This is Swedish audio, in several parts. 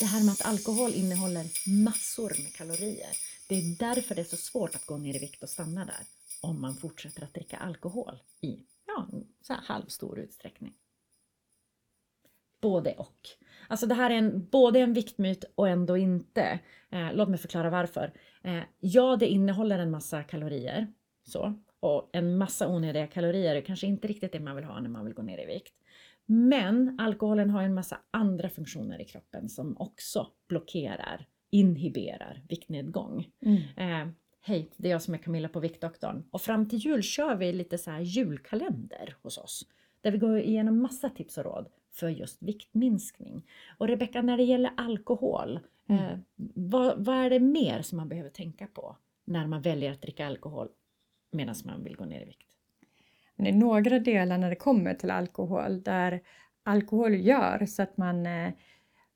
det här med att alkohol innehåller massor med kalorier. Det är därför det är så svårt att gå ner i vikt och stanna där om man fortsätter att dricka alkohol i ja, så här halvstor utsträckning. Både och. Alltså det här är en, både en viktmyt och ändå inte. Eh, låt mig förklara varför. Eh, ja, det innehåller en massa kalorier. Så. Och en massa onödiga kalorier är kanske inte riktigt det man vill ha när man vill gå ner i vikt. Men alkoholen har en massa andra funktioner i kroppen som också blockerar, inhiberar viktnedgång. Mm. Eh, Hej, det är jag som är Camilla på Viktdoktorn och fram till jul kör vi lite så julkalender hos oss där vi går igenom massa tips och råd för just viktminskning. Och Rebecka, när det gäller alkohol, mm. eh, vad, vad, är det mer som man behöver tänka på när man väljer att dricka alkohol medan man vill gå ner i vikt? Det är några delar när det kommer till alkohol där alkohol gör så att man eh,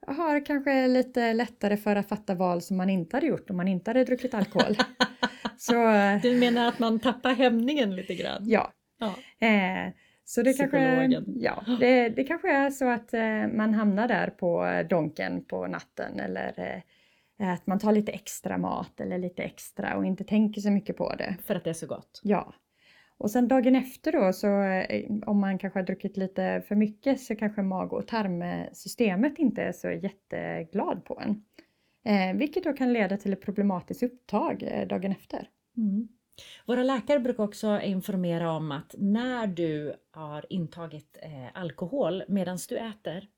har kanske lite lättare för att fatta val som man inte hade gjort om man inte hade druckit alkohol. så, eh, du menar att man tappar hämningen lite grann? Ja. ja. Eh, så det kanske, ja, det, det kanske är så att eh, man hamnar där på donken på natten eller eh, att man tar lite extra mat eller lite extra och inte tänker så mycket på det. För att det är så gott? Ja. Och sen dagen efter då så eh, om man kanske har druckit lite för mycket så kanske mag och tarmsystemet inte är så jätteglad på en. Eh, vilket då kan leda till ett problematiskt upptag eh, dagen efter. Mm. Våra läkare brukar också informera om att när du har intagit eh, alkohol medan du äter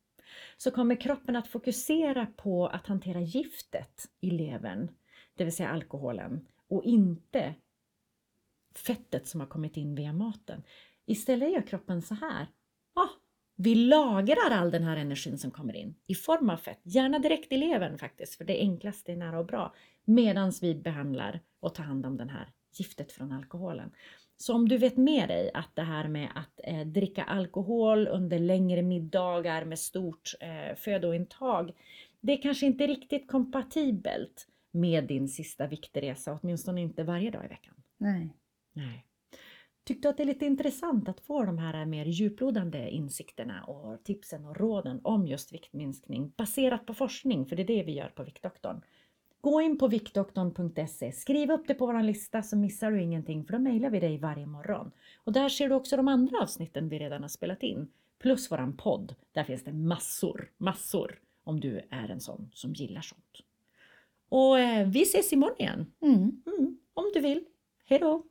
så kommer kroppen att fokusera på att hantera giftet i levern, det vill säga alkoholen, och inte fettet som har kommit in via maten. Istället gör kroppen så här. Ah, vi lagrar all den här energin som kommer in i form av fett, gärna direkt i levern faktiskt, för det är enklast, det är nära och bra, medan vi behandlar och tar hand om den här giftet från alkoholen. Så om du vet med dig att det här med att eh, dricka alkohol under längre middagar med stort eh, födointag, det är kanske inte riktigt kompatibelt med din sista viktresa, åtminstone inte varje dag i veckan. Nej. Nej. Tyckte du att det är lite intressant att få de här mer djuplodande insikterna och tipsen och råden om just viktminskning baserat på forskning, för det är det vi gör på Viktdoktorn. Gå in på viktdoktorn.se, skriv upp det på vår lista så missar du ingenting för då mejlar vi dig varje morgon. Och där ser du också de andra avsnitten vi redan har spelat in, plus våran podd. Där finns det massor, massor om du är en sån som gillar sånt. Och eh, vi ses imorgon igen. Mm. Mm, om du vill. Hejdå!